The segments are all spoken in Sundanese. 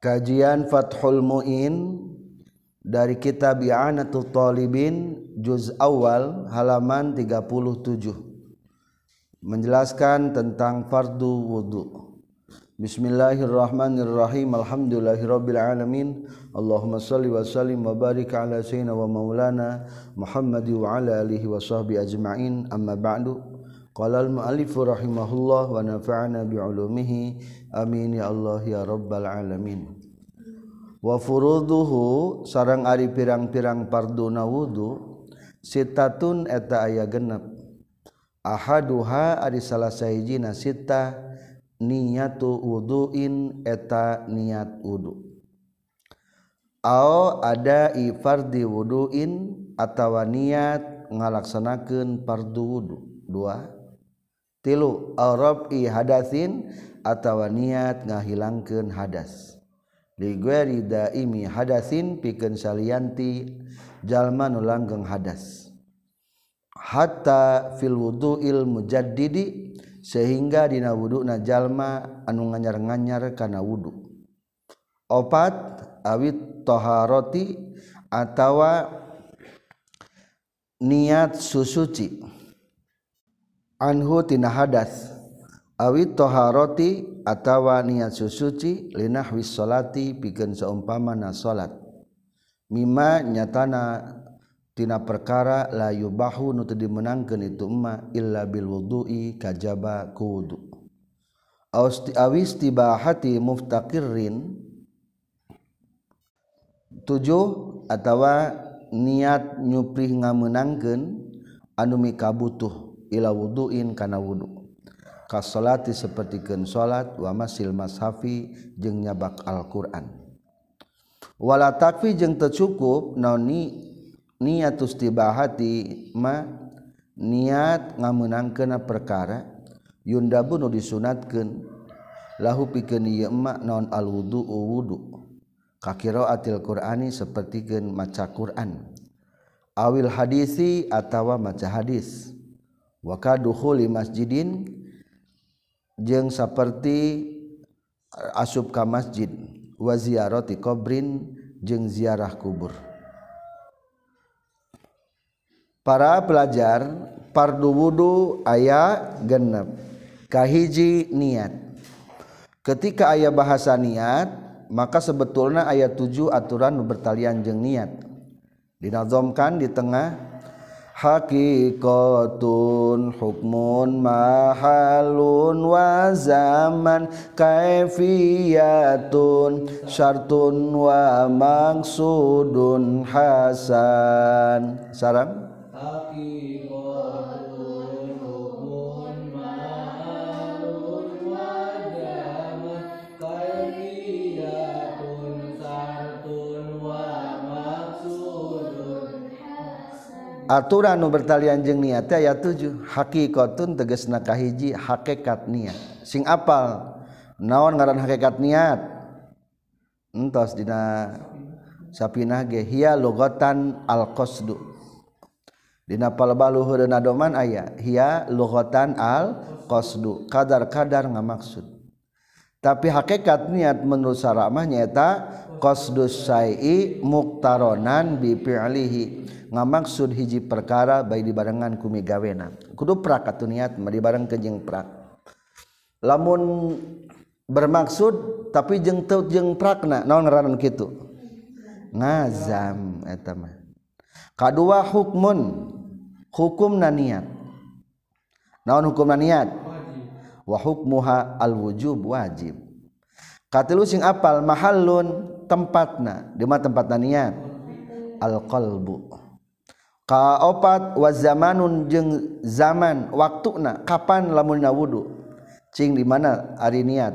Kajian Fathul Muin dari kitab I'anatul Talibin juz awal halaman 37 menjelaskan tentang fardu wudu. Bismillahirrahmanirrahim. Alhamdulillahirabbil alamin. Allahumma shalli wa sallim wa barik ala sayyidina wa maulana Muhammad wa ala alihi wa sahbihi ajma'in. Amma ba'du. Qala al-mu'allif rahimahullah wa nafa'ana bi 'ulumihi amin ya Allah ya rabbal alamin. wafuruduhu sarang ari pirang-pirang parduna wudhu sitatun eta aya genep ahaduha ari salah sahijina sita niyatu wuduin eta niat wudu Ao ada ifardi wuduin atawa niat ngalaksanakeun fardu wudu. Dua. Tilu arab i hadatsin atawa niat ngahilangkeun hadas. ligueri daimi hadasin pikeun salianti jalma nu langgeng hadas. Hatta fil wudu'il mujaddidi sehingga dina wuduna jalma anu nganyar-nganyar kana wudu. Opat awit toharoti atawa niat susuci. Anhu tina hadas. awit toharoti atawa niat susuci linah wis solati pikeun saumpamana salat mima nyatana tina perkara la yubahu nu teu dimenangkeun itu emma illa bil wudu'i kajaba ku wudu. Austi awis tibahati muftaqirrin tujuh atawa niat nyuprih ngamenangkeun anu mikabutuh ila wuduin kana wudu' kasolati sepertikan salat wa masil mashafi jeung nyabak Alquran. Wala takfi jeung tercukup noni niat istibahati ma niat ngameunangkeun perkara yundabu nu disunatkan lahu pikeun ieu emak naon al-wudu wudu. Ka qiraatil qur'ani sapertikeun maca Qur'an. Awil hadisi atawa maca hadis. Wa ka dukhuli masjidin jeung seperti asub ka masjid wa ziarati qabrin jeung ziarah kubur. Para pelajar pardu wudu aya genep kahiji niat. Ketika ayah bahasa niat maka sebetulnya ayat 7 aturan bertalian jeng niat. Dinazomkan di tengah Hakikotun hukmun mahalun wa zaman kaifiyatun syartun wa maksudun hasan. Sarang aturan nu bertalian jeung niat aya tujuh. Hakikatun teges nakahiji hakikat niat. Sing apal naon ngaran hakikat niat? Entos dina sapinah ge hiya lugatan al qasdu dina palebah luhurna doman aya hiya lugatan al qasdu kadar-kadar ngamaksud. tapi hakikat niat menurut saramah nyata qasdus sa'i muktaronan bi fi'lihi. Ngamaksud hiji perkara baik dibarengan ku migawena. Kudu prak atuh niat dibareng jeung prak. Lamun bermaksud tapi jeng teu jeng prakna naon ngaranan kitu? Ngazam eta mah. Kadua hukmun hukumna niat. Naon hukumna niat? wa hukmuha al alwujub wajib. Katilu sing apal mahallun tempatna. Di mana tempatna niat alqalbu. Kaopat wa zamanun jeung zaman waktuna. Kapan lamunna wudu? Cing di mana ari niat?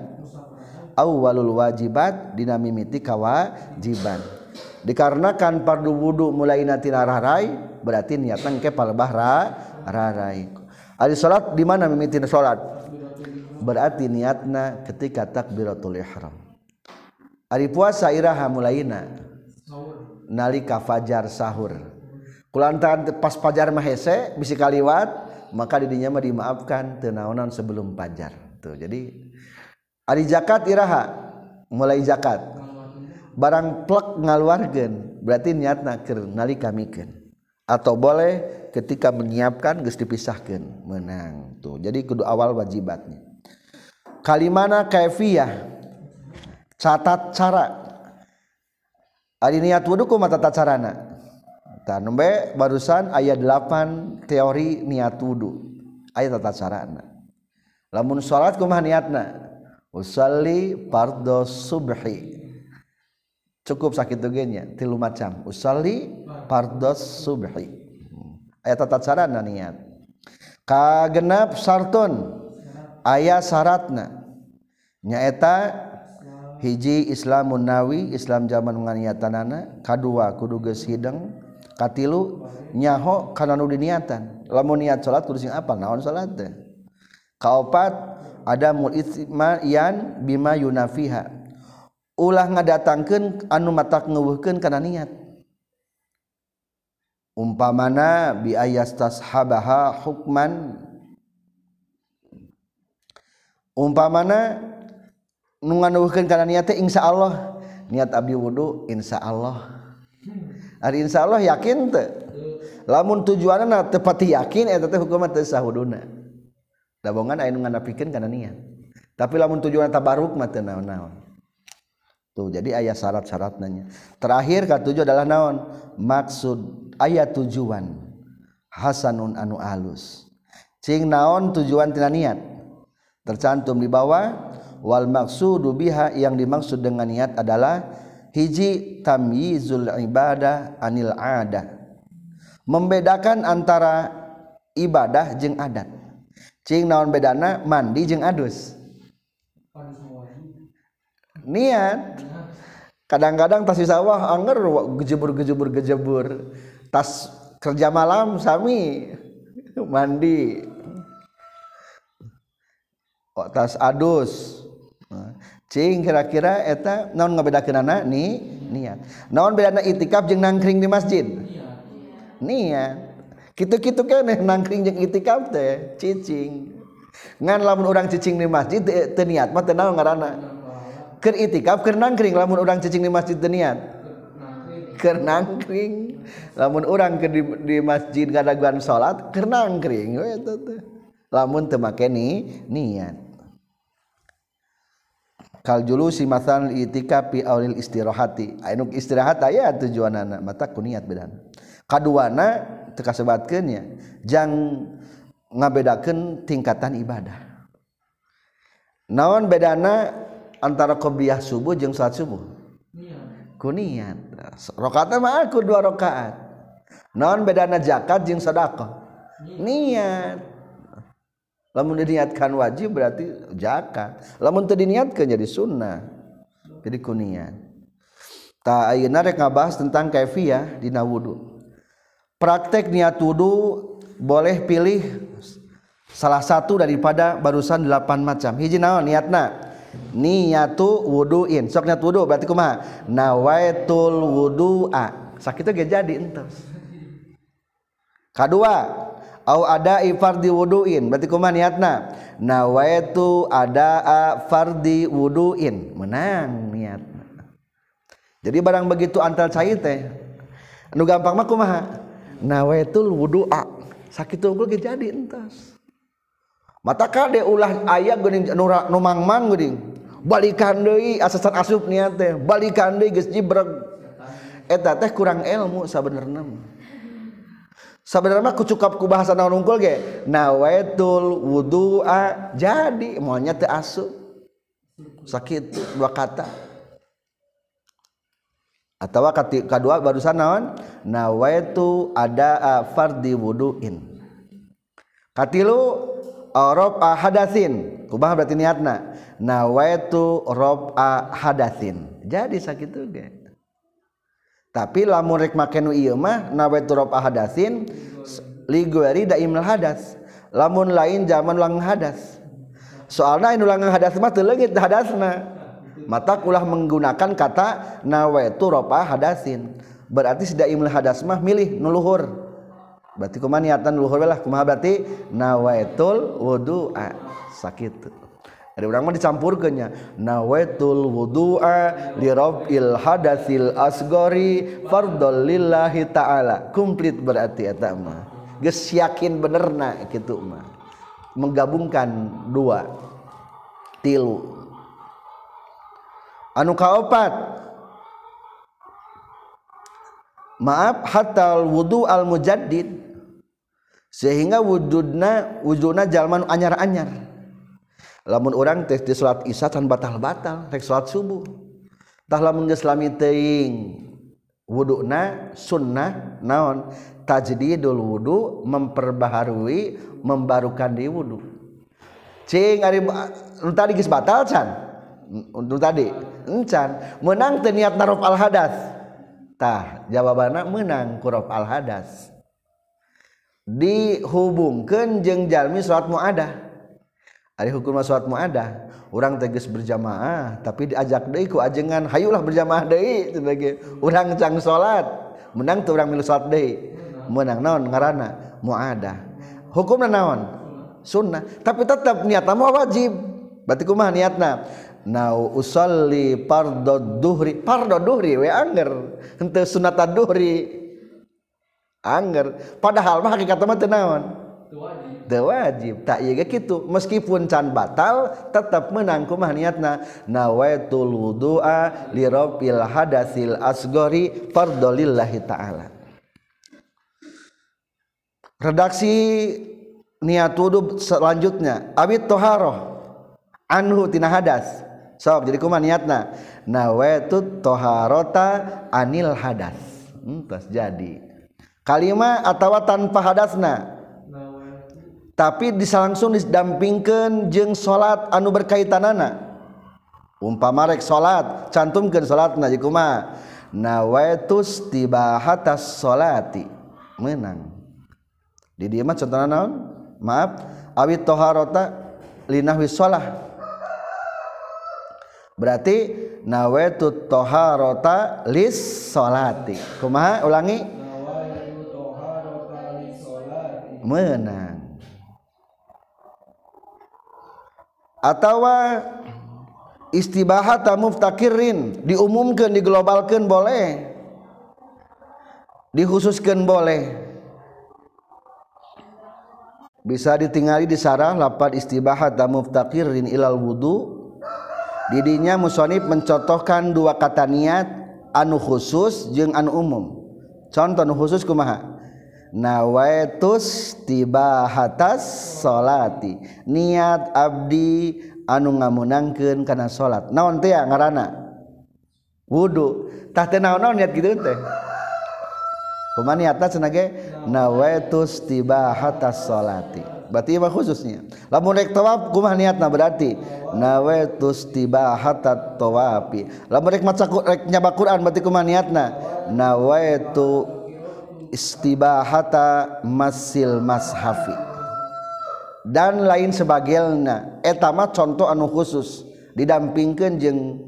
Awalul wajibat dina mimiti kawajiban. Dikarenakan pardu wudu mulai nanti rarai berarti niatan ke bahra rarai. Ari salat di mana mimiti salat berarti niatna ketika takbiratul ihram. Ari puasa iraha mulaina. Nalika fajar sahur. Kulantaran pas pajar mahese bisi kaliwat maka didinya mah dimaafkan tenaonan sebelum pajar tuh jadi hari zakat iraha mulai zakat. Barang plek ngaluargen berarti niatna keur nalikamikeun atau boleh ketika menyiapkan geus dipisahkeun menang. Tuh jadi kudu awal wajibatnya kalimana kaifiyah. Catat cara. Ari niat wudu kumaha tata carana. Tah nembe barusan ayat 8 teori niat wudu. Ayat tata carana. Lamun salat kumaha niatna? Usalli fardhu subhi. Cukup sakit nya tilu macam. Usalli fardhu subhi. Ayat tata carana niat. Kagenap sartun aya syaratna nyaeta hiji Islam Munawi Islam zaman menganiatanana kedua kudu geus hideng katilu nyaho kana nu diniatan. Lamun niat salat kudu sing apal naon salat teh? Kaopat ada mulitman bima yunafiha. Ulah ngadatangkeun anu matak ngeuweuhkeun kana niat. Umpamana bi ayastashabaha hukman umpamana nunganuhkeun kana niat teh insyaallah niat abdi wudu insyaallah ari insyaallah yakin teu. Lamun tujuanna teu pati yakin eta teh hukumna teu sah wuduna dabongan aya nu nganapikeun kana niat. Tapi lamun tujuanna tabaruk mah teu naon-naon. Tuh jadi ayat syarat-syarat nanya terakhir katujuh adalah naon? Maksud ayat tujuan hasanun anu alus. Cing naon tujuan tina niat? Tercantum di bawah. Wal maksudu biha yang dimaksud dengan niat adalah hiji tamyizul ibadah anil ada membedakan antara ibadah jeung adat. Cing naon bedana? Mandi jeung adus. Niat. Kadang-kadang tas sawah anger gejebur gejebur gejebur tas kerja malam sami. Mandi tas adus. Kira-kira eta naon ngabedakeun anak nih niat. Naon bedana itikaf jeung nangkring di masjid? Niat kitu-kitu keneh nangkring jeung itikaf teh cicing. Ngan lamun urang cicing di masjid teu niat mah teu naon ngaranna? Keur itikaf keur nangkring lamun urang cicing di masjid teu niat? Keur nangkring. Lamun urang ke di, di masjid ngadaguan salat keur nangkring eta teh. Lamun teu make ni niat kaljulusi matan itikafi awil istirahati. Anu istirahat aya tujuanana. Mata kuniat bedan kaduana teu kasebatkeun nya jang ngabedakeun tingkatan ibadah. Naon bedana antara qobliyah subuh jeung salat subuh? Kuniat rakaatna mah aku dua rakaat. Naon bedana zakat jeung sedekah? Niat. Lamun diniatkan wajib berarti zakat. Lamun teu diniatkan jadi sunnah jadi kuniat ta ayeuna rek ngabahas tentang kaifiyah dina wudu. Praktek niat wudu boleh pilih salah satu daripada barusan delapan macam. Hiji naon niatna? Niatu wuduin. Sok niat wudu berarti kumaha? Nawaitul wudu'a. Sakitu ge jadi entos au ada fardi wuduin. Berarti kumaha niatna? Nawaitu ada fardi wuduin. Menang niatna. Jadi barang begitu antal cai teh anu gampang mah kumaha? Nawaitul wudua. Sakitu unggul ge jadi entas. Mata kade ulah aya geuning nu mangmang geuning balikan deui asasan asup niat teh. Balikan deui geus jibreg eta teh kurang ilmu sabenerna mah. Sebenarnya kucukap ku bahasa naon unggul ge? Nawaitul wudu'a. Jadi maunya teu asup sakit dua kata. Atau kati kedua barusan naon? Nawaitu ada fardi wudu'in. Katilu rob hadatsin kubah berarti niatna. Nawaitu rob hadatsin jadi sakit ge tapi lamunrek makenu ieu mah nawe turab ahadasin ligueri daimul hadas lamun lain zaman ulang hadas. Soalna anu ulang hadas mah teu leungit hadasna. Mata ulah menggunakan kata nawaitu ropa hadasin berarti sedaimul hadas mah milih nuluhur berarti kumaha niatan luhur lah? Kumaha berarti nawaitul wudu'a. Sakitu ada orang mah dicampurkannya. Nawaitul wudu'a li rabbil hadatsil asgori fardhol lillahi ta'ala. Komplit berarti eta mah. Geus yakin benerna kitu mah. Menggabungkan dua. Tilu. Anu kaopat? Maaf hatal wudu al mujaddid. Sehingga wujudna wujudna jalman anyar-anyar lamun orang teh di salat isya tan batal-batal rek salat subuh. Tah lamun geus lami teuing wuduna sunnah naon? Tajdidul wudu memperbaharui membarukan di wudu. Cing ari tadi geus batal can untuk tadi? Encan menang teh niat narof al hadas tah jawabanna menang kurof al hadas dihubungkeun jeung jalmi salat muadah. Ari hukum sholat muadah. Orang tegas berjamaah tapi diajak deui ku ajengan hayulah berjamaah deui sebagai orang cang salat, menang tuh orang milu salat deui. Menang naon? Ngarana? Muadah. Hukumna naon? Sunnah. Tapi tetap niatna mah wajib. Berarti kumaha niatna nau usolli pardo duhri. Pardo duhri we anger henteu sunata duhri. Anger padahal mah hakikatna mah teu naon? Wajib. Tak gitu. Meskipun can batal tetap menangku mah niatna? Nawaitul wudu'a li rabbil hadatsil asgori fardolillahi ta'ala. Redaksi niat wudu selanjutnya. Abid toharoh. Anhu tina hadas. Sok jadi kumaha niatna? Nawaitu toharota anil hadas. Hmm, jadi. Kalimat atau tanpa hadasna tapi bisa langsung didampingkan jeng salat anu berkaitanana. Umpamarek salat cantumkan salat najikuma nawaitus tibahatas salati. Menang di dieu mah contohna naon? Maaf awit toharota linahwi shalah berarti nawaitu toharota lis salati. Kumaha ulangi? Nawaitu menang atawa istibahata muftakirin diumumkan diglobalkan boleh. Dikhususkan boleh. Bisa ditinggali di sarah lapat istibahat dan muftakirin ilal wudu. Didinya musonib mencontohkan dua kata niat anu khusus jeung anu umum. Contoh anu khusus kumaha nawaitus tiba salati niat abdi anu ngamunangkeun kana salat naon teh ya ngaranna? Wudu. Tah teh naon-naon niat kitu teh? Kumaha niatna cenah ge? Nawaitus tiba salati berarti mah khususnya lamun rek tawaf kumaha niatna berarti. Nawaitus tiba hatat tawafi. Lamun rek maca rek nyabaquran berarti kumaha niatna. Nawaitu istibahata masil mashafi. Dan lain sebagainya. Etama contoh anu khusus. Didampingkan jeng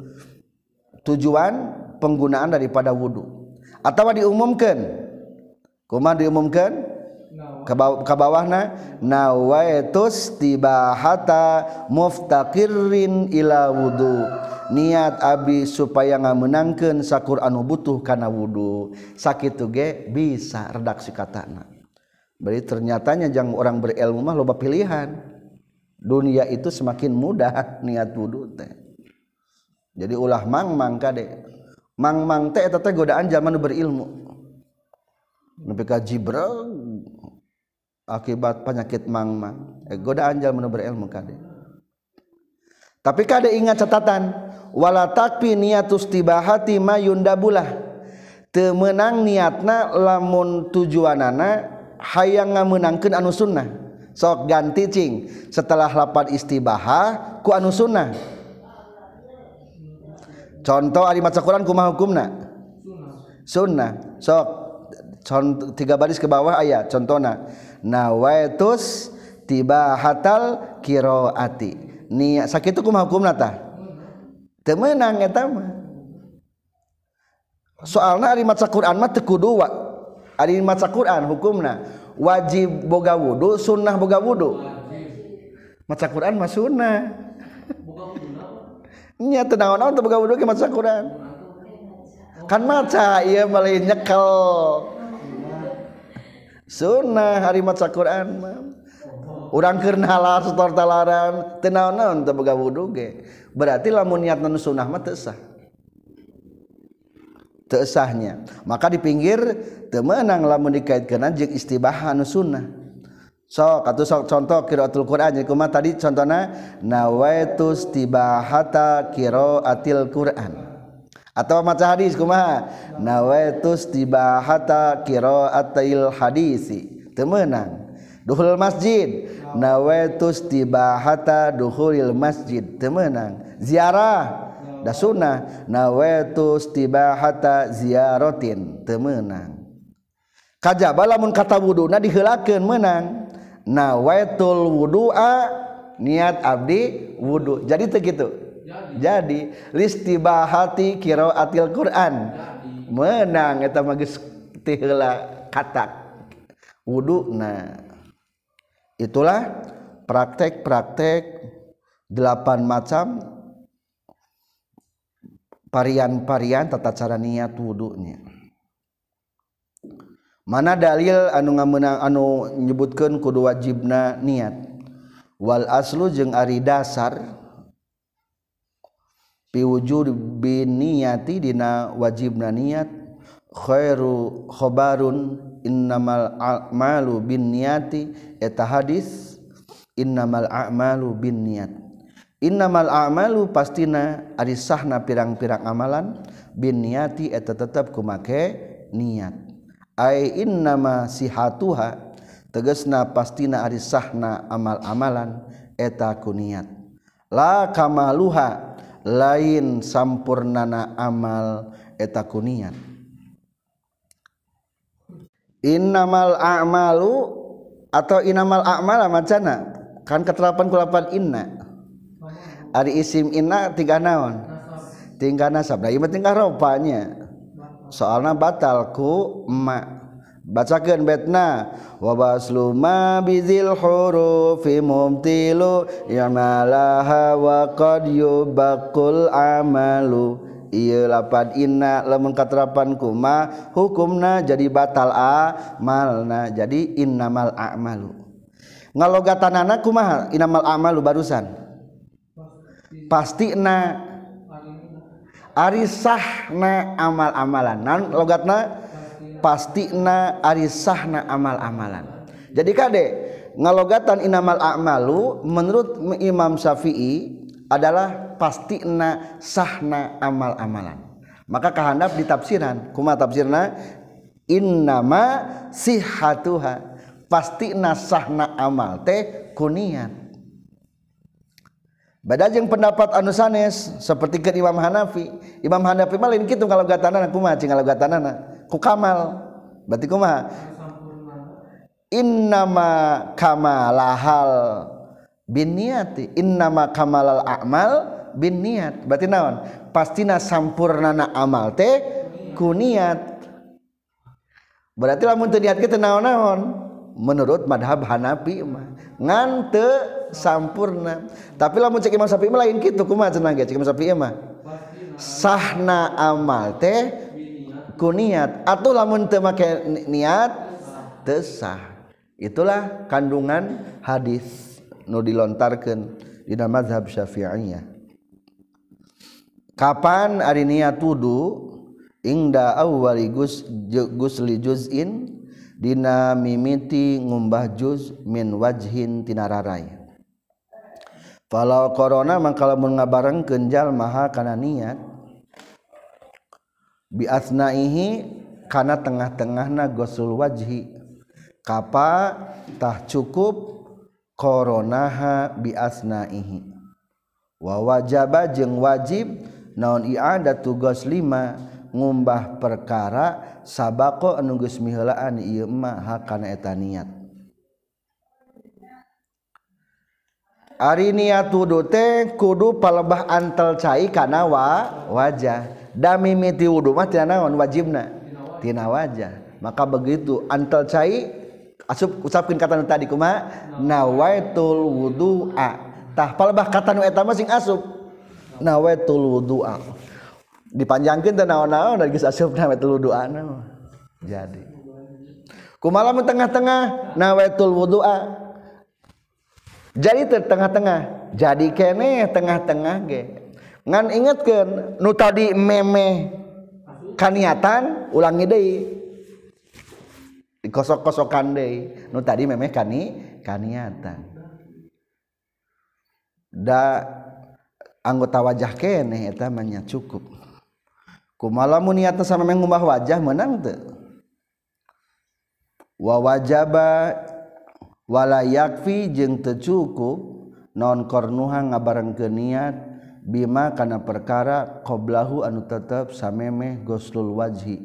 tujuan penggunaan daripada wudhu atau diumumkan. Kuma diumumkan? ke bawahna nawaitus tibahata muftaqirin ila wudu. Niat abdi supaya ngamenangkeun sakuranu butuh kana wudu. Sakitu ge bisa redaksi katana. Berarti ternyatanya jang orang berilmu mah loba pilihan. Dunia itu semakin mudah niat wudu teh. Jadi ulah mang mang kade. Mang mang teh eta teh godaan zaman berilmu. Nepi ka jibril. Akibat penyakit mang mang. Eh, godaan zaman berilmu kade. Tapi kade ingat catatan wala takfi niatus tibahati mayundabulah temenang niatna lamun tujuanana hayang ngamenangkeun anu sunnah. Sok ganti cing. Setelah lapan istibaha ku anu sunnah. Contoh ari maca Quran kumaha hukumna? Sunnah. Sok contoh tiga baris ke bawah ayat contohna nawaitus tiba hatal kiroati. Ni sakit kumaha hukumna tah? Teu meunang eta mah. Soalna ari maca Quran mah teu kudu ari maca Quran hukumna. Wajib boga wudu sunnah boga wudu. Maca Quran mah sunnah. Nya teu naon-naon teu boga wudu ke maca Quran. Kan maca ieu malah nyekel sunnah harimat Quran orang nalar setor talaran. Tenaon-naon teu boga wudu ge. Berarti lamun niat nu sunnah mah teu sah. Teu sahnya. Maka di pinggir teu meunang lamun dikaitkeun jeung istibah nu sunnah. So katu sok contoh qiraatul Quran. Jadi kumaha tadi contohnya nawaitu istibahata qiraatil Quran. atau maca hadis kumaha? Nawaitus tibahata qiraatil hadisi. Temenang duhul masjid. Nawaitus tibahata duhulil masjid. Temenang ziarah. Da sunnah. Nawaitus tibahata ziaratin temenang kajaba lamun kata wuduna diheulakeun menang nawaitul wudu'a niat abdi wudu. Jadi teu kitu. jadi. Listibahati kiro atil Quran. Menang eta magis tihela kata wudhu nah itulah praktek-praktek delapan macam varian-varian tata cara niat wudhunya mana dalil anu ngamenang anu nyebutkan kudu wajibna niat? Wal aslu jeung ari dasar piwujud biniyati dina wajibna niat khairu khobarun innamal a'malu bin niyati eta hadis innamal a'malu bin niat innamal a'malu pastina ari sahna pirang-pirang amalan bin niyati eta tetep kumake niat ai innama sihatuha tegesna pastina ari sahna amal-amalan eta ku niat la kamaluha lain sampurnana amal eta kunian. Innamal a'malu atau innamal a'mala macana? Kan keterapan kulapan inna. Ari isim inna tiga naon? Tingkah nasab. Nah ieu tingkah rupanya. Soalnya batalku emak bacakan betna. Wabaslu ma bizil hurufi mumtilu yamalaha wa qad yubaqul amalu. Iya lapad inna lamun katerapan kuma hukumna jadi batal a malna jadi innamal a'malu. Ngalogatanana kumaha innamal a'malu barusan? Pasti na arisahna amal-amalan. Nan logatna pasti na arisahna amal-amalan jadi kade ngalogatan inamal a'malu menurut Imam Syafi'i adalah pasti na sahna amal-amalan maka kehandap di tafsiran kuma tafsirna innama sihatuha. Pasti na sahna amal teh kuniat. Beda jeung pendapat anu sanes seperti ke Imam Hanafi. Imam Hanafi mah lain kitu kalau gatanana kumaha cing kalau gatanana ku kamal. Berarti kumaha innama kamalahal bin niati innama kamalal a'mal bin niat berarti naon? Pastina sampurnana amal teh ku niat. Berarti lamun teu niat kita naon-naon? Menurut madhab Hanafi mah. Ngan teu sampurna. Tapi lamun cek Imam Syafi'i lain kitu kumaha cenah ge. Cek Imam Syafi'i mah. Sahna amal teh ku niat. Atuh lamun teu make niat teu sah. Itulah kandungan hadis nu dilontarkeun dina mazhab Syafi'iyah. Kapan ari niat wudu? Ingda awwali gus gusli juz'in dina mimiti ngumbah juz min wajhin tinararai kalau korona kalau mengabarang kenjal maha karena niat biasnaihi karena tengah-tengah na gosul wajhi. Kapa tah cukup koronaha biasnaihi wa wajaba jeng wajib naon i'adatu gos lima ngumbah perkara sabako anu geus miheulaan ieu mah hakana eta niat. Ari niat teh kudu palebah antel cai kana wa wajah. dami miti wudhu mah tina naon wajibna. Tina wajah. Maka begitu antel cai asup usapkeun kata tadi kumaha? Nawaitul wudu'a. Tah palebah kata nu eta mah sing asup. Nawaitul wudu'a. Dipanjangkeun teh naon-naon geus asup nawaitul wudu'a jadi. Kumaha tengah-tengah nawaitul wudu'a. Jadi tengah-tengah. Jadi kene tengah-tengah ge. ngan ingetkeun nu tadi meme kaniatan ulangi deh dikosok-kosokan deh nu tadi meme kani kaniatan. Da anggota wajah kene eta mah cukup. Kumaha mun niatna sama mengubah wajah menang teu? Wa wajaba wala yakfi jeung teu cukup. Non kornuha ngabarengkeun niat Bima kana perkara qoblahu anu tetep samemeh goslul wajhi.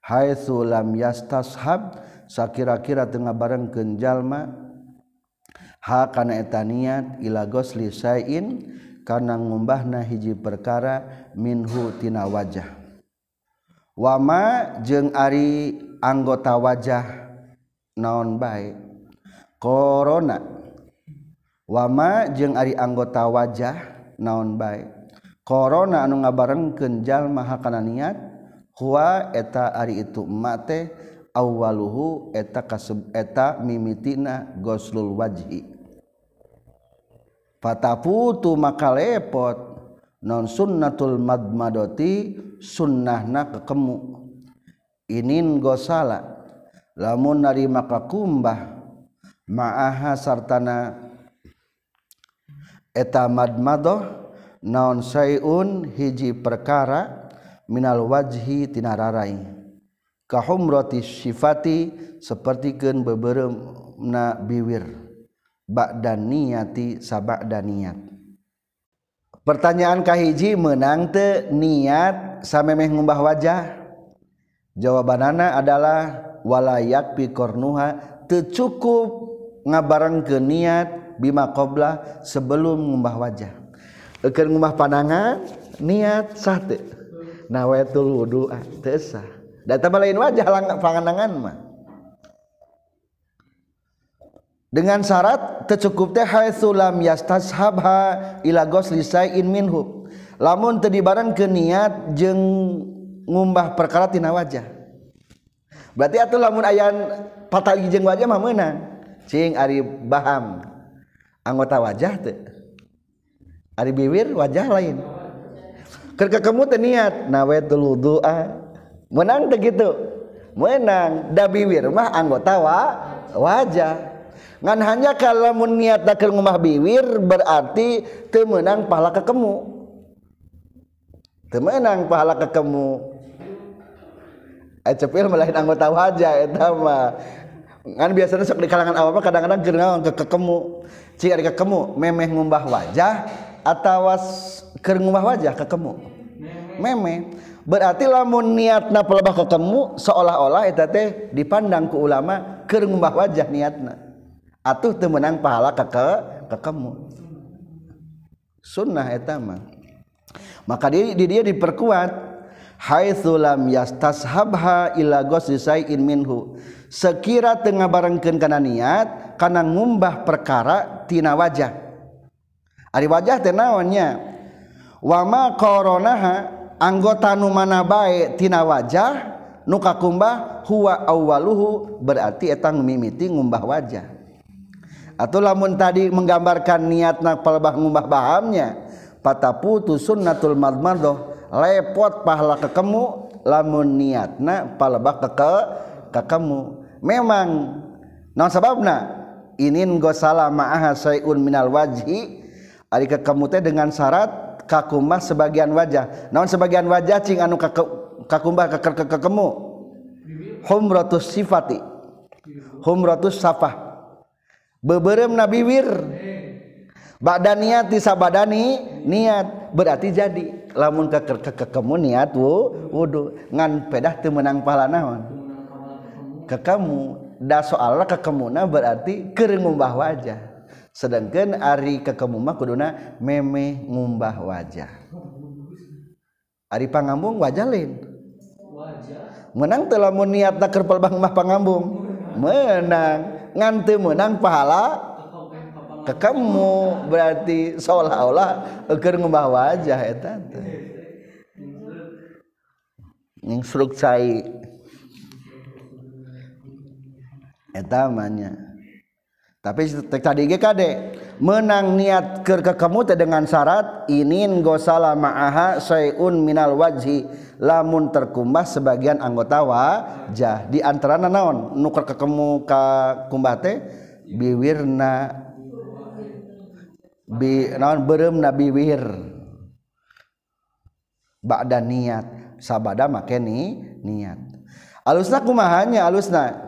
Haitsu lam yastashab sakira-kira tengah bareng kenjalma ha kana eta niat ila gosli sain kana ngumbahna hiji perkara minhu tina wajah. Wama jeung ari anggota wajah naon baik korona wama jeung ari anggota wajah naon baik korona anu ngabareng kenjal maha kana niat huwa eta ari itu mate awaluhu eta kasub eta mimitina goslul wajhi. Fataputu maka lepot non sunnatul madmadoti sunnahna kekemu. Inin gosala lamun nari maka kumbah ma'aha sartana eta madmadoh naon sayun hiji perkara minal wajhi tinararai kahumrati sifati sapertikeun bebereumna biwir. Ba'dan niyati saba'da niat pertanyaan kahiji menang teu niat samemeh ngumbah wajah? Jawabanana adalah walayat pikornuha teu cukup ngabareng ke niat bima qoblah sebelum ngubah wajah. Keur ngubah pandangan niat sate nawetul wudu ah, teu sah. Da lain wajah pangandangan mah. Dengan syarat tercukup teh haitsu lam yastashhabha ila ghusli sa'in minhu. Lamun teu dibareng ke niat jeung ngumbah perkara tina wajah. Berarti atuh lamun ayan patali jeung wajah mah meunang. Cing ari baham. anggota wajah tuh Ari bibir wajah lain. Kerja kamu teh niat nawaitul wudu'a ah. menang teh gitu. Menang da bibir mah anggota wa wajah. Ngan hanya kalau niat ke rumah bibir berarti teu menang pahala ke kamu teu menang pahala ke kamu Acepil eh, melain anggota wajah eta mah. Ngan biasanya sok di kalangan awam kadang-kadang geurang ke kekemu kekemu memeh ngubah wajah atau ke rumah wajah kekemu meme berarti lamun niat na pelebah kekemu seolah-olah teh dipandang ke ulama ke ngubah wajah niatna. Atuh teu menang pahala ke ke kamu sunnah eta mah. Maka di, di dia diperkuat haitsu lam yastashabha ila ghusli in minhu. Sekira tengah barengkeun kana niat kana ngumbah perkara tina wajah. Ari wajah teh naonnya? Wa ma qoronaha anggota nu mana bae tina wajah nu kakumbah huwa awwaluhu berarti eta mimiti ngumbah wajah. Atau lamun tadi menggambarkan niat nak palbah ngubah bahamnya patah putus sunnatul madmadoh lepot pahala kekemu lamun niat nak palbah ke kekemu. Memang non sababna inin gosala ma'aha sayun minal wajhi. Ari kekemu teh dengan syarat kakumbah sebagian wajah. Non sebagian wajah cing? Anu kakumbah kekemu humratus sifati. Humratus safah. Beberem nabiwir badan niat disabadani niat. Berarti jadi. Lamun ke ke, ke kemu niat wu wudu. Ngan pedah teu menang pahala naon? Ke kamu da soalnya kekemuna berarti keur ngumbah wajah. Sedangkan ari kekemuma kuduna meme ngumbah wajah. Ari pangambung wajah lain. Menang telah mau niat nak kerpel bang mah pangambung. Menang. Ngante menang pahala kekemu. Berarti seolah-olah keur ngumbah wajah eta teh. Nying suruk cai eta namanya tapi tadi ge kade menang niat ke kekamu teh dengan syarat inin gosala ma'aha sayun minal wajhi. Lamun terkumbah sebagian anggota wajah. Di antara naon? Nuker kekemu ka kumbah teh biwirna. Bi naon? Berem nabi wir ba'da niat. Sabada make ni niat. Alusna kumahanya alusna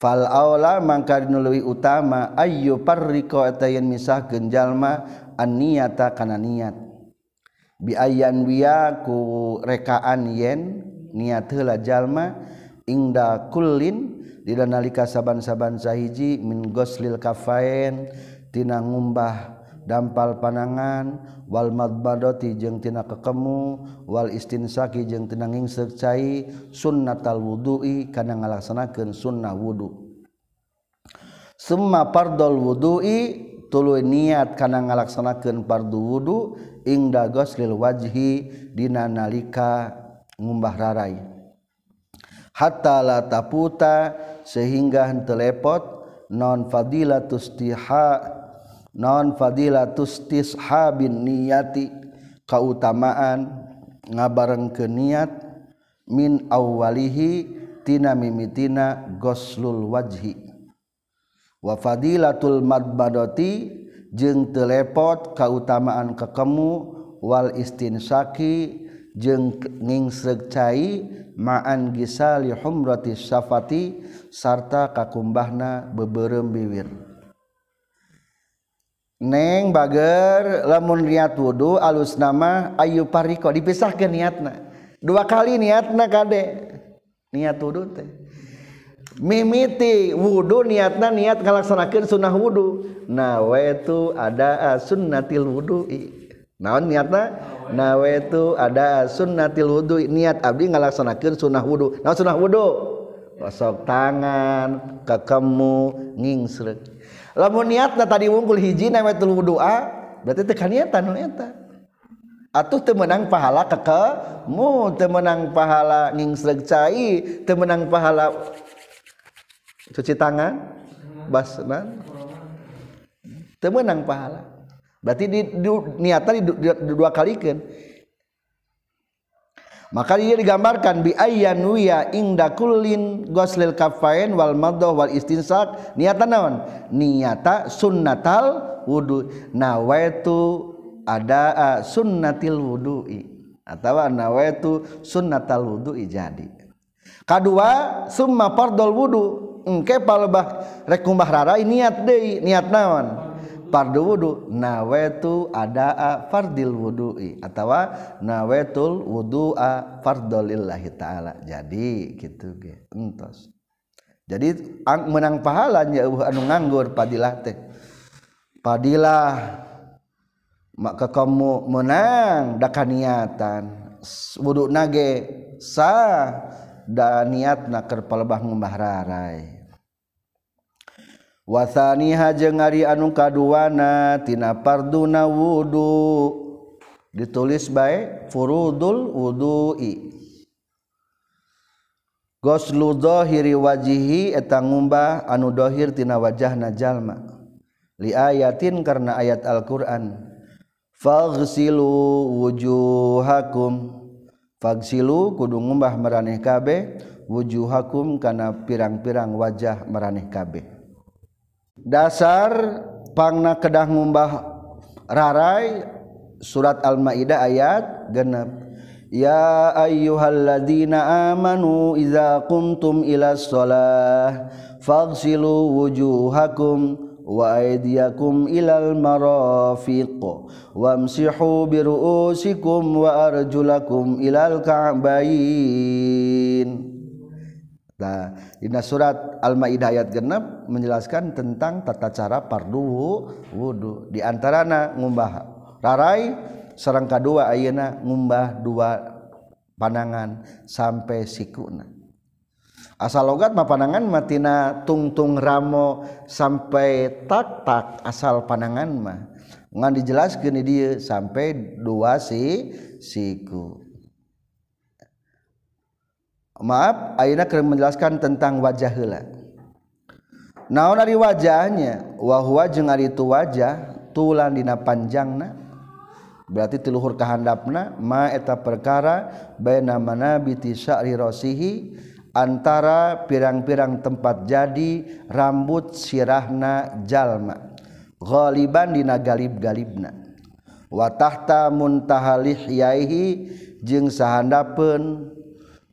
fal aula mangka nuluwi utama ayyu parriko eta yen misah genjalma an niyata kana niat bi ayyan wiya ku rekaan yen niat heula jalma ingda kullin dina nalika saban-saban sahiji min goslil kafain tina ngumbah dampal panangan Walmat badoti jeung tina kekemu Wal istinsaki jeung tenanging secai sunnatal wudhu'i karena ngalaksanakan sunnah wudhu summa pardol wudhu'i tulu niat karena ngalaksanakan pardu wudhu ingda goslil wajhi dina nalika ngumbah rarai. Hatta la taputa sehingga henteu lepot non fadilatus tiha non fadilatustishabin niyati kautamaan ngabareng ke niat min awalihi tina mimitina goslul wajhi. Wa fadilatul madbadoti jeng telepot kautamaan kekemu wal istinsaki jeng ngingsreg cai ma'an gisali humrati syafati sarta kakumbahna beberem biwir Neng bager lamun niat wudhu alus nama ayu pariko. Dipisah ke niatna. Dua kali niatna kade. Niat wudhu teh. Mimiti wudhu niatna niat ngalaksanakan sunnah wudhu nawaitu ada sunnatil wudhu naon niatna? Nawaitu ada sunnatil wudhu niat abdi ngalaksanakan sunnah wudhu naon sunnah wudhu gosok tangan kekemu ngingsrek. lamun niatna tadi wungkul hiji newe telu doa berarti teu kaniatan nu eta. Atuh teu meunang pahala kekemu teu meunang pahala ngingsreg cai teu meunang pahala cuci tangan basnan teu meunang pahala. Berarti di, di niatan di, di, di, dua kalikeun maka ia digambarkan bi ayyan wiya inda kullin ghuslil kafain wal madh wal istinsak. Niatan naon? Niata sunnatal wudu. Nawaitu ada uh, sunnatil wudu'i. Atau nawaitu sunnatal wudu'i jadi. Kadua summa fardul wudu. Engke palebah rek kumahrara niat deui. Niat naon? fardu wudu nawaitu adaa fardil wudu'i atau nawaitul wudu'a fardolillahi ta'ala. Jadi gitu ge entos. Jadi menang pahalanya anu nganggur padilah teh. Padilah maka kamu menang da niatan wudu nage sah da niat keur palebah ngembah rarai wataniha jeung ari anu kaduana tina parduna wudu. Ditulis bae furudul wudu'i. Goslu dhahiri wajihi eta ngumbah anu dhahir tina wajahna jalma. Li ayatin karena ayat Al-Qur'an. Faghsilu wujuhakum. Fagsilu kudu ngumbah maraneh kabeh wujuhakum kana pirang-pirang wajah maraneh kabeh. dasar pangna kedah ngumbah rarai surat Al-Maidah ayat genep. Ya ayyuhalladzina amanu idza qumtum ila shalah faghsilu wujuhakum wa aydiyakum ilal marafiq wamsihu bi ru'usikum wa arjulakum ilal ka'bayn. Nah, Dina surat Al-Maidah ayat 6 menjelaskan tentang tata cara pardu wudu di antarana ngumbah rarai sareng kadua ayeuna ngumbah dua panangan sampai sikuna. Asal logat mah panangan matina tungtung ramo sampai tak tak asal panangan mah. Ngan dijelaskeun di dieu sampai dua si siku. maaf Aina akan menjelaskan tentang wajah hela naon dari wajahnya? Wahwa jeung ari itu wajah tulan dina panjangna. Berarti tiluhur kahandapna ma eta perkara baina manabiti sya'ri rasihi antara pirang-pirang tempat jadi rambut sirahna jalma. Ghaliban dina galib-galibna. Wa tahta muntahalih yaihi jeung sahandapeun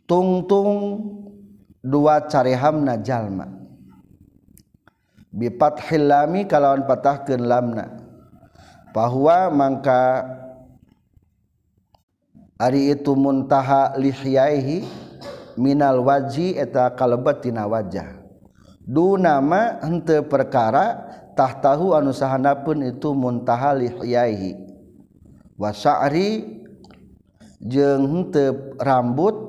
tungtung dua carihamna jalma. Bipat hilami kalawan patahkeun lamna. Bahwa mangka Ari itu muntaha lihyaihi minal waji eta kalebet tina wajah. Du nama hente perkara tah tahu anu pun itu muntaha lihyaihi. Wa sya'ri jeung henteu rambut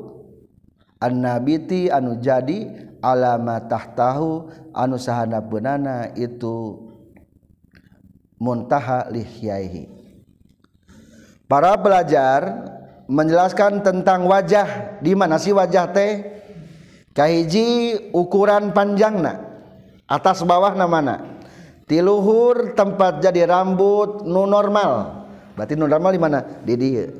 annabiti anu jadi alamatah tahu anu sahana benana itu muntaha lihyaihi para pelajar menjelaskan tentang wajah di mana sih wajah teh? Kahiji ukuran panjangna atas bawah namana tiluhur tempat jadi rambut nu normal. Berarti nu normal di mana? Di dia.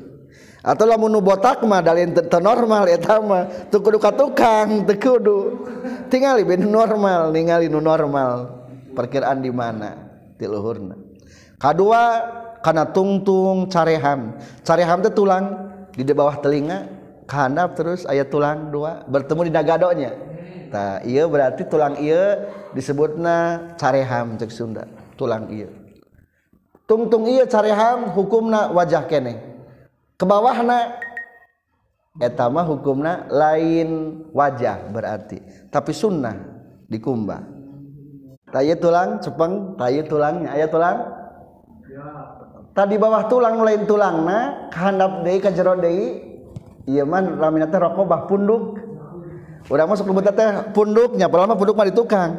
Atau lamun nu botak mah teu normal eta mah. Teu kudu ka tukang teu kudu. Tingali ben normal ningali nu normal. Perkiraan di mana? Ti luhurna. Kadua kana tungtung careham. Careham teh tulang di bawah telinga kahandap terus aya tulang dua bertemu di dagadonya tah ieu berarti tulang ieu disebutna careham cek Sunda. Tulang ieu. Tungtung ieu careham hukumna wajah keneh ke bawahna. Etama hukumna lain wajah berarti tapi sunnah dikumbah. Tayi tulang cepeng tayi tulangnya ayat tulang. Tadi bawah tulang lain tulangna kahandap deui ka jero deui ieu mah lamina teh rokobah punduk. Udah masuk lembut teh punduknya padahal mah punduk mah di tukang.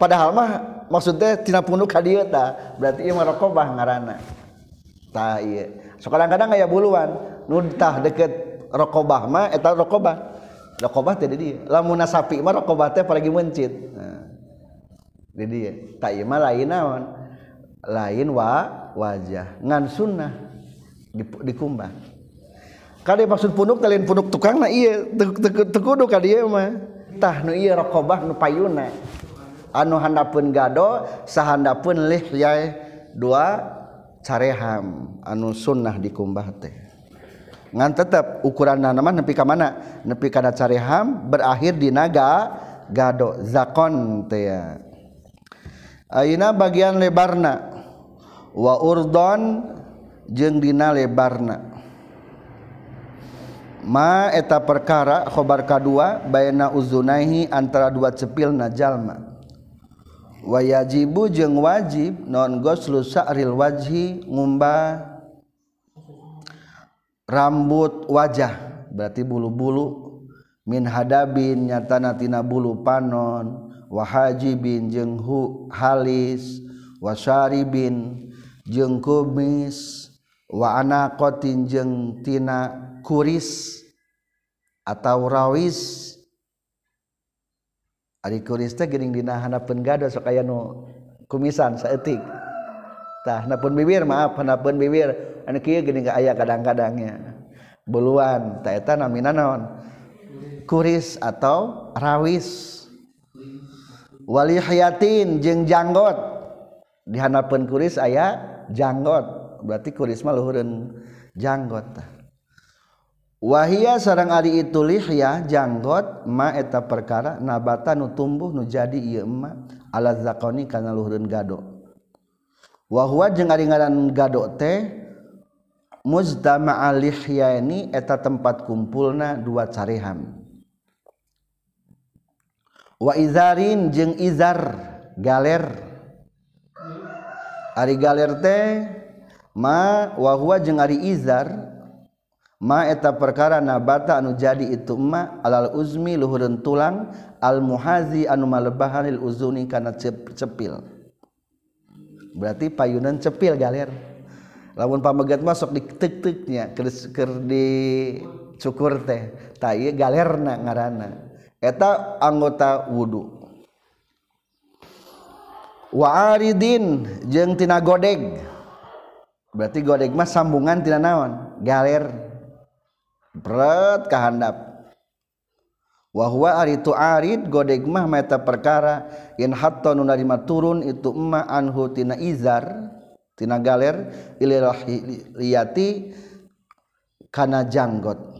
Padahal mah maksudnya tina punduk hadieu tah berarti ieu mah rokobah ngaranna tah ieu. so kadang-kadang kayak buluan nuntah deket rokobah mah eta rokobah. Rokobah teh dia. Lamun sapi mah rokobah teh apalagi mencit. Nah, di dia. Tak mah lain naon. Lain wa wajah. Ngan sunnah dikumbah. Kali maksud punuk kalian punuk tukang nah iya. Tekudu kali iya mah. Tah nu iya rokobah nu payuna. Anu handapun gado sahandapun lihyai dua careham anu sunnah dikumbah teh. Ngan tetap ukuran nama nepi ka mana? Nepi kana careham berakhir di naga gado zakon teh ya. Ayeuna bagian lebarna? Wa urdon jeung dina lebarna. Ma eta perkara khobar kadua bayna uzunaihi antara dua cepil jalma. wayajibu jeung wajib non goslu sa'ril wajhi ngumba rambut wajah. Berarti bulu-bulu. Min hadabin nyatana tina bulu panon. Wahajibin jeung hu halis. Wasaribin jeung kumis. Wa anaqatin jeung tina kuris. Atau rawis. kurista gering handapeun penggado sok aya nu kumisan saetik tah napun bibir maaf napun bibir. Anu kieu geuning aya kadang-kadangnya. Buluan tah eta namina naon? Kuris atau rawis? Wali hayatin jeung janggot. Dihanapeun kuris aya janggot. Berarti kuris mah luhureun janggot tah. wahia sarang ari itu lihya janggot ma eta perkara nabata nu tumbuh nu jadi ieu emma ala zakoni kana luhureun gado. Wa huwa jeung ari ngaran gado teh muzdama lihyaini eta tempat kumpulna dua cariham wa izarin jeung izar galer. Ari galer teh ma wa huwa jeung ari izar eta perkara nabata anu jadi itu ituma alal uzmi luhurun tulang al muhazi anu malebahanil uzuni kana cepil. Berarti payunan cepil galer. Lamun pamegat masuk di tek-teknya ker di cukur teh tai galerna ngaranna eta anggota wudu. Wa aridin jeung tina godeg. Berarti godeg mah sambungan tina naon? Galer. Berat kehendap wahwa ari itu arid godegmah meta perkara in hatta nu narima turun itu emma anhu tina izar tina galer ililahiyati kana janggot.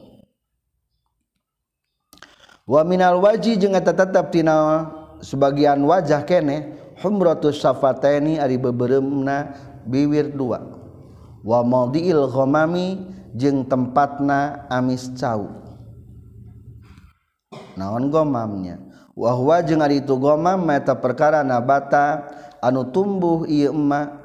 Wa minal waji jeung eta tetep tina sebagian wajah kene humratus safataini ari beberemna biwir dua wa maudiil ghamami jeung tempatna amis cau. Naon gomamnya? Wahwa jeung ari itu gomam meta perkara nabata anu tumbuh ieu emma.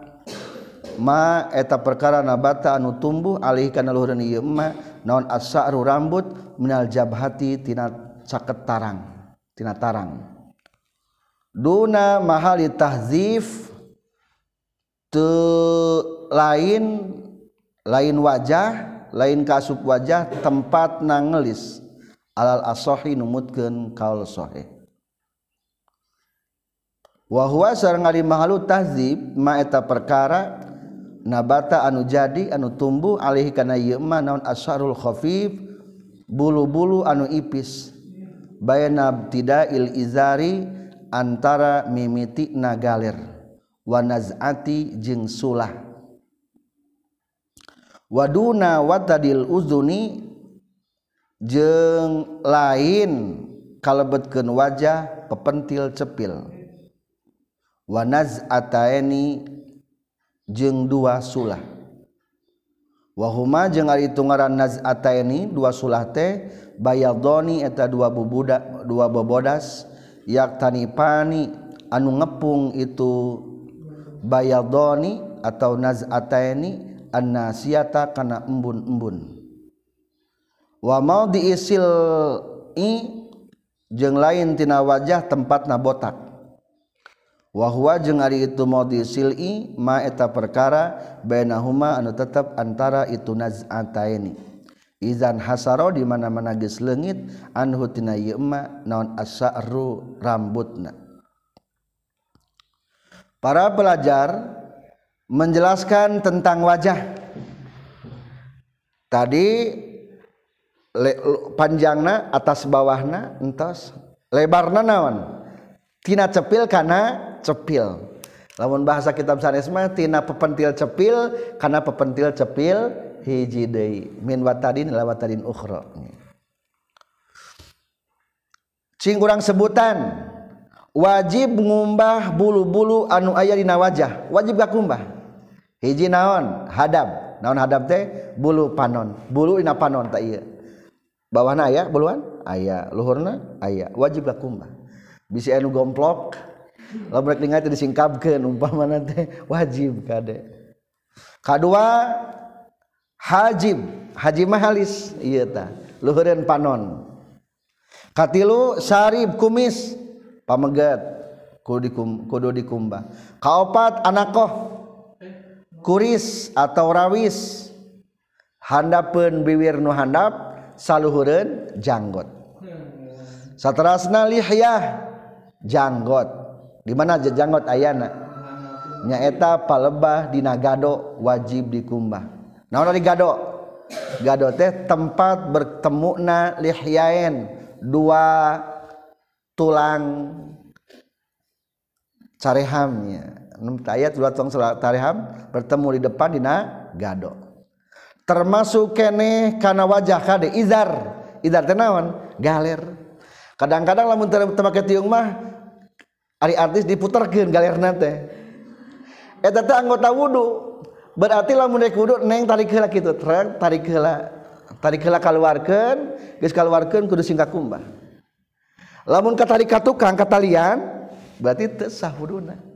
Ma eta perkara nabata anu tumbuh alih kana luhureun ieu emma. Naon as-sa'ru rambut minal jabhati tina caket tarang tina tarang. Duna mahali tahzif teu lain lain wajah lain kasup wajah tempat nangelis alal asohi numutkeun kaul sohe. Wa huwa sareng ari mahalu tahzib ma eta perkara nabata anu jadi anu tumbuh alih kana ieu ma naon asharul khafif bulu-bulu anu ipis. Bayna ibtidail izari antara mimiti nagalir wa nazati jeung sulah. waduna watadil uzuni jeng lain kalebetkeun wajah pepentil cepil. Wanaz ataeni jeng dua sulah. Wahuma jeung ari tungaran naz ataeni dua sulah teh bayadoni eta dua bubuda dua bobodas yak tanipani anu ngepung itu bayadoni atau naz ataeni annasiata kana embun-embun. Wa mau diisil i jeung lain tina wajah tempatna botak. Wa huwa jeung ari itu mau diisil i ma eta perkara bainahuma anu tetep antara itu naz'ataini. Izan hasaro di mana-mana geus leungit anhu tina ieu ma naon asyaru rambutna. Para pelajar menjelaskan tentang wajah. Tadi le, panjangna atas bawahna entos. Lebarna naon? Tina cepil karena cepil. Lamun bahasa kitab sanes mah tina pepentil cepil karena pepentil cepil hiji deui. Min watadin la watadin ukhra. Cing kurang sebutan wajib ngumbah bulu-bulu anu aya dina wajah. Wajib gak kumbah hiji naon? Hadab. Naon hadab teh? Bulu panon. Bulu ina panon tak iya bawahna ayah buluan? Ayah luhurna? Ayah wajib lakum bisa anu gomplok. Lamun mereka ningali itu disingkapkan umpama nanti wajib kade. Kedua hajib. Haji mahalis iya ta luhureun panon. Katilu sarib kumis. Pamegat. Kudu dikum kudu dikumbah. Kaopat anakoh. kuris atau rawis. Handapun biwir nu handap saluhureun janggot. Saterasna lihyah janggot. Di mana janggot ayana? Nyaeta palebah dina gado wajib dikumbah. Naon dari gado? Gado teh tempat bertemu na lihyain dua tulang carehamnya. ayat dua tong tariham bertemu di depan dina gado. Termasuk kene karena wajah kade izar. Izar tenawan galer. Kadang-kadang lamun temake tiung mah ari artis diputerkeun galer nate eta teh anggota wudu. Berarti lamun rek wudu neng tarik heula kitu tarik heula tarik heula kaluarkeun geus kaluarkeun kudu singkat kumbah lamun katarik tukang katalian berarti teu sah wuduna.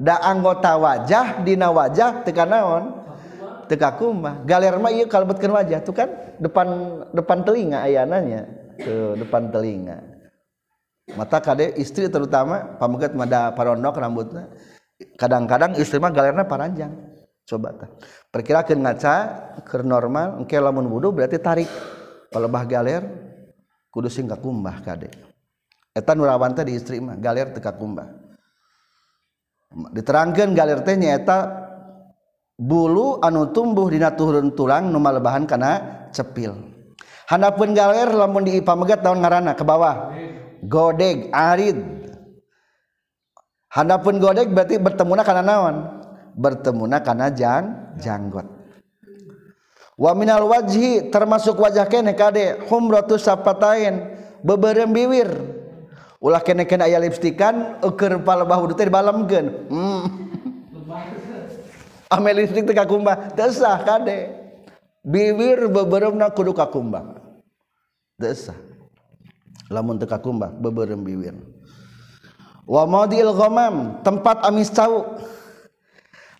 da anggota wajah dina wajah teka naon? Teka kumah galer mah ieu kalebetkeun wajah tuh kan? Depan depan telinga ayananya tuh depan telinga. Mata kade istri terutama pamegat mada parondok rambutnya kadang-kadang istri mah galerna paranjang. Coba tah. Perkirakeun ngaca keur normal engke lamun wudu berarti tarik. Palebah galer kudu sing kumbah kade eta nurawan teh di istri mah galer teka kumbah. diterangkan galir teh nyaeta bulu anu tumbuh dina turun tulang nu malebahan kana cepil. Handapun galer lamun di IPA megat daun ngaranna ke bawah. Godeg arid. Handapun godeg berarti bertemuna kana naon? Bertemuna kana jang janggot. Wa minal wajhi termasuk wajah kene kade humratu sapatain beberem biwir. Ulah kene kene aya lipstikan ukur palebah wudu teh dibalemkeun. Hmm. ame lipstik teh kakumbah. Desah kade. Bibir beberemna kudu kakumbah. Desah lamun teu kakumbah beberem bibir. Wa madil ghamam tempat amis cau.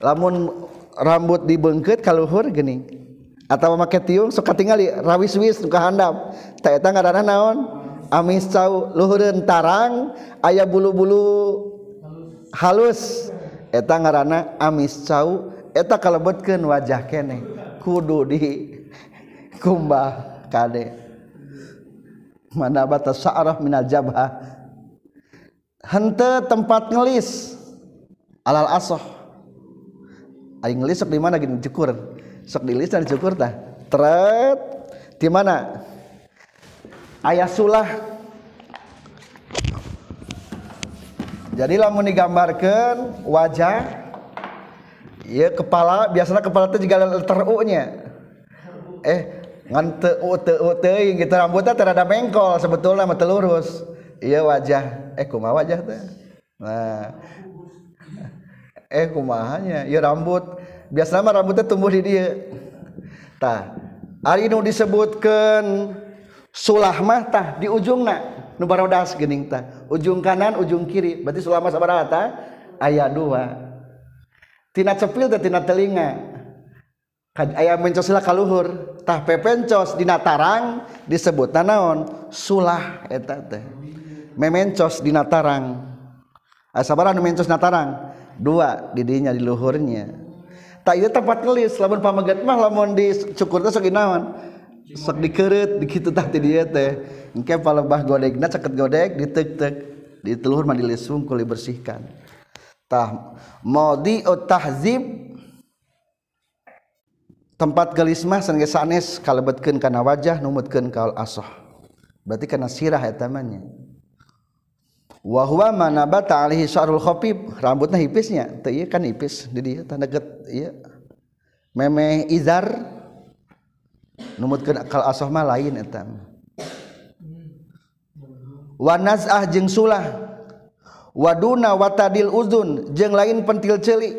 Lamun rambut dibengkeut kaluhur geuning atawa make tiung sok katingali rawis-wis nu kahandap. Eta ngaranna naon amis cau luhureun tarang aya bulu-bulu halus. Eta ngaranna amis cau eta kalebetkeun wajah kene. Kudu di kumbah kade. Mana batas sa'rah minal jabha hente tempat ngelis alal asoh. Aing ngelis sok di mana gini? Cukur. Sok dilis dan cukur tah. Tret di mana? ayah sulah. Jadi lamun digambarkan wajah. Ya kepala biasanya kepala itu juga letter U nya. Eh ngan te U te U te gitu rambutnya terada mengkol sebetulnya mah telurus. Iya wajah. Eh kumaha wajah teh nah. Eh kumahanya? Ya rambut. Biasanya mah rambutnya tumbuh di dia. Tah. Ari nu disebutkan Sulahmatah di ujung na nubarodas gening tah. Ujung kanan ujung kiri. Berarti sulama sabarata aya dua. Tina cepil teh tina telinga. Aya mencos lah kaluhur tah pepencos dina tarang disebut naon? Sulah eta teh. Memencos dina tarang. Asabaran mencos na tarang? Dua didinya di luhurnya. Tak itu tempat ngelis lamun pamegat mah lamun di cukur teh sok naon sok dikereut dikitu tah ti dieu teh. Engke palebah godegna ceket godeg diteuk-teuk di teluhur mah dilisung kuli bersihkan tah madi tahzib. Tempat gelis mah sanggeus sanes kalebetkeun kana wajah numutkeun kaul asoh. Berarti kana sirah eta mah nya. Wa huwa manabata alaihi syarul khafif. Rambutna hipisnya teu ieu kan hipis di dieu tah deket ieu. Memeh izar numutkeun akal asoh mah lain eta. Wanazah jeung sulah. Waduna watadil uzun jeung lain pentil ceuli.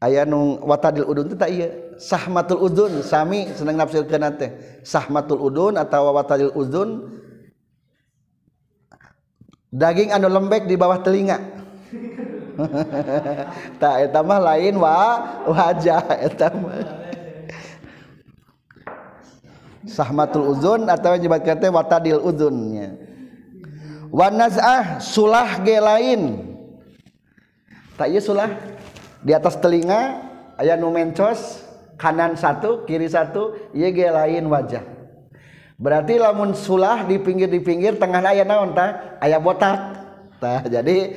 Aya nu watadil udun teh ieu. Sahmatul udun sami seneng nafsirkeun teh sahmatul udun atawa watadil udun daging anu lembek di bawah telinga. Tak eta mah lain wa wajah eta mah. sahmatul uzun atau nyebat kata watadil uzunnya wanazah sulah ge lain. Tak iya sulah. Di atas telinga ayah nu mencos kanan satu kiri satu iya ge lain wajah. Berarti lamun sulah di pinggir di pinggir tengah ayah naon ta ayah botak. Tah jadi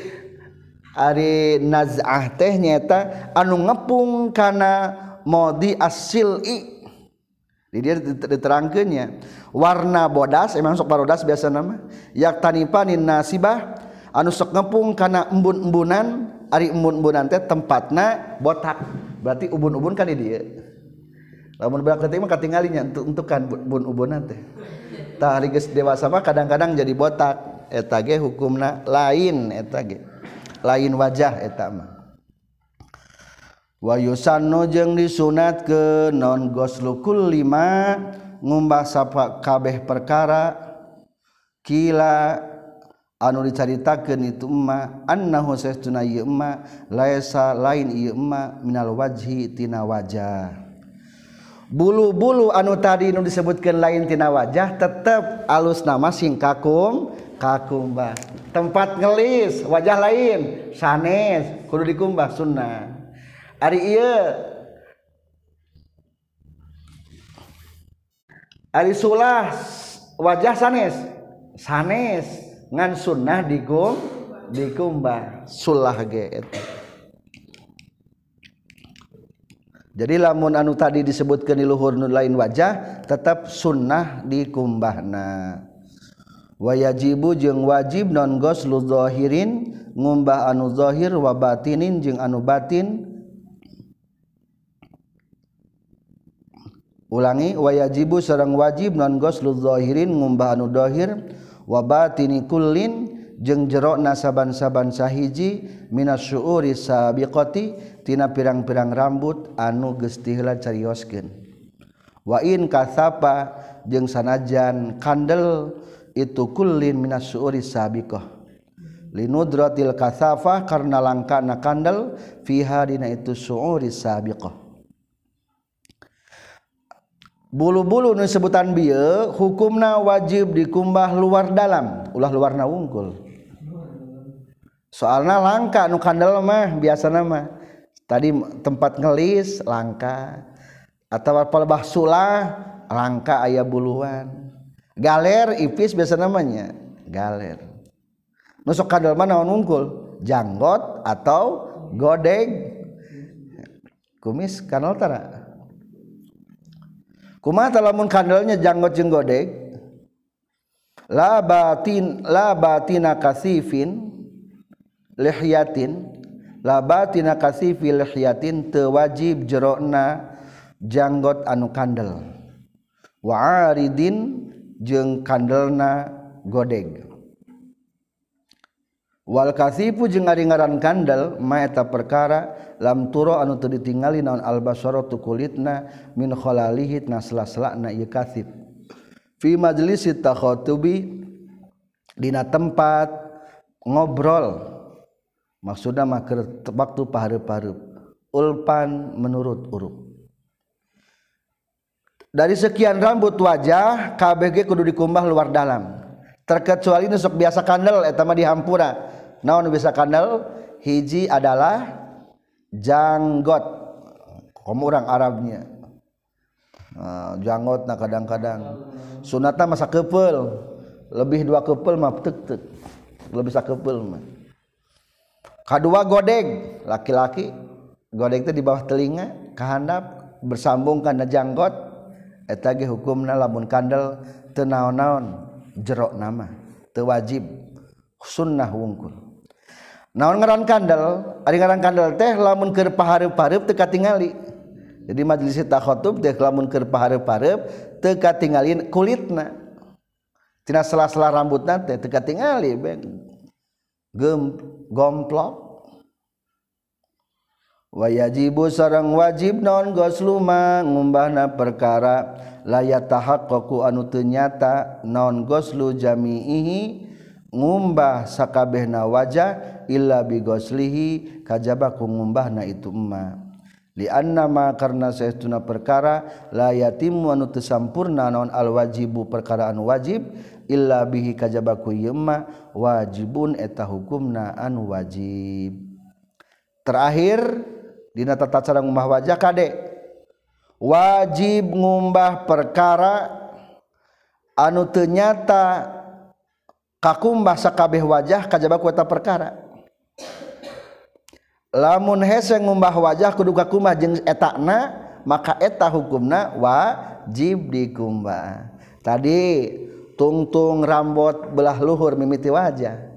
ari nazah teh nyata anu ngepung kana modi asil i. dia diterangkannya. Warna bodas eh, emang sok barodas biasa nama. Yak tanipanin nasibah anu sok ngepung karena embun-embunan. Ari embun-embunan teh tempatna botak. Berarti ubun-ubun kan di dia lamun berak teh mah katinggalinya untuk untuk kan ubun-ubunan teh. Tah ari geus dewasa mah kadang-kadang jadi botak. Eta ge hukumna lain eta ge. Lain wajah eta mah. wayusanno jeung disunat ke non goslukul lima ngumbah sapa kabeh perkara. Kila anu dicaritakeun itu emma annahu sesuna ieu emma laisa lain ieu emma minal wajhi tina wajah. Bulu-bulu anu tadi nu disebutkan lain tina wajah tetap alus nama sing kakung kakumbah. Tempat ngelis wajah lain sanes kudu dikumbah sunnah. ari iya ari sulah wajah sanes. Sanes ngan sunnah digum dikumbah sulah ge jadi lamun anu tadi disebutkan di luhur nu lain wajah tetap sunnah dikumbahna wayajibu jeung wajib non goslu zahirin ngumbah anu zahir wa batinin jeung anu batin ulangi wayajibu sareng wajib non goslu zahirin ngumbah anu zahir wa batini kullin jeung jero nasaban-saban sahiji minas syuuri sabiqati pirang-pirang rambut anu gestihla carioskeun. Wa in kasapa jeung sanajan kandel itu kullin minas suuri sabiqah. Linudratil kasafah karena langkana kandel fiha dina itu suuri sabiqah bulu-bulu sebutan bi hukumna wajib dikumbah luar dalam. Ulah luarna wungkul. Soalnya langka nu kandel mah biasa nama tadi tempat ngelis langka. Atau pelebah sulah langka ayah buluan. Galer ipis biasa namanya galer. Nusuk kandel mana naon wungkul? Janggot atau godeg kumis kanal utara kumata lamun kandelnya janggot jeung godeg la batin la batina kasifin lihyatin la batina kasifi lihyatin teu wajib jerona janggot anu kandel. Wa aridin jeung kandelna godeg. Wal kasifu jeung ari ngaran kandel maeta perkara lam turo anu teu ditingali naon al basaratu kulitna min khalalihi naslasla na ieu kasif. Fi majlis takhatubi dina tempat ngobrol maksudna mah keur waktu pahareup-hareup ulpan menurut urup. Dari sekian rambut wajah KBG kudu dikumbah luar dalam terkecuali nu biasa kandel eta mah di hampura naon bisa kandel? Hiji adalah janggot. Kamu orang Arabnya. Nah, janggot nah kadang-kadang. Sunatnya masa kepel lebih dua kepel mah tek tek. Lebih sakepel mah. Kedua godeg laki-laki godeg itu di bawah telinga kehandap bersambung karena janggot. Eta ge hukumna lamun kandel teu naon-naon. Nama. Teu wajib. Sunnah wungkul naon ngaran kandel? Ari ngaran kandel teh lamun keur pahareup-hareup teu katingali. Jadi majelis eta khotub teh lamun keur pahareup-hareup teu katingalin kulitna. Tina sela-sela rambutna teh teu katingali beng. Gem gomplok. Wayajibu sareng wajib naon gosluma ngumbahna perkara. Layat tahaqqaqu anu teu nyata goslu jami'ihi ngumbah sakabehna wajah illa bigoslihi kajaba ku ngumbahna itu emma. Liannama karena saestuna perkara la yatimu anu teu sampurna naon al wajibu perkaraan wajib illa bihi kajaba ku yemma wajibun eta hukumna anu wajib. Terakhir dina tata cara ngumbah wajah kade. Wajib ngumbah perkara anu ternyata kakumbah sakabeh wajah kajaba ku eta perkara. lamun hese ngumbah wajah kudu kakumah jeung etakna maka eta hukumna wajib dikumbah. Tadi tungtung rambut belah luhur mimiti wajah.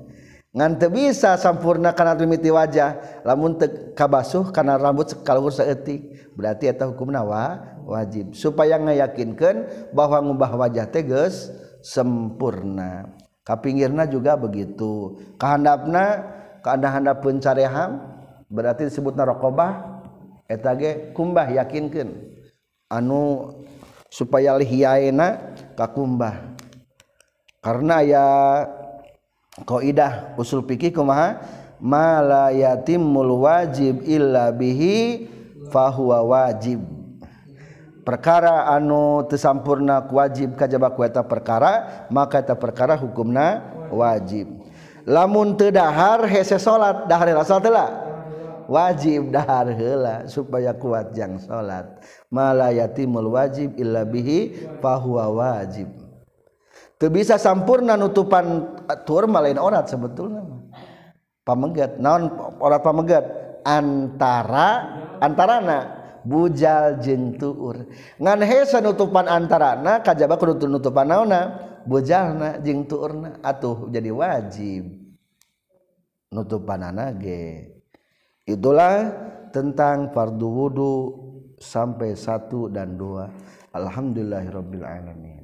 Ngan teu bisa sampurna kana mimiti wajah lamun teu kabasuh kana rambut kaluhur saeutik berarti eta hukumna wa wajib. Supaya ngayakinkeun bahwa ngubah wajah teh geus sempurna. Kapinggirna juga begitu. Kahandapna keandahan pencareham berarti disebut narokobah etage kumbah yakinkan anu supaya lihiyaena kakumbah. Karena ya koidah usul pikir kumaha? Malayatimul wajib illa bihi fahuwa wajib. Perkara anu tesampurna wajib kajabak kueta perkara maka eta perkara hukumna wajib. lamun tedahar hese salat dahar hela salat hela? Wajib dahar hela supaya kuat jang salat malayatimul wajib illa bihi fahuwa wajib. Teu bisa sampurna nutupan eh, tur malain orat sebetulnya pamegat naon orat pamegat? Antara antarana bujal jentuur ngan hesa nutupan antarana kajaba kudu nutupan naona. bojalna jeung tuurna atuh jadi wajib. Nutupanana ge. Itulah tentang fardu wudu sampai satu dan dua. Alhamdulillahirabbil alamin.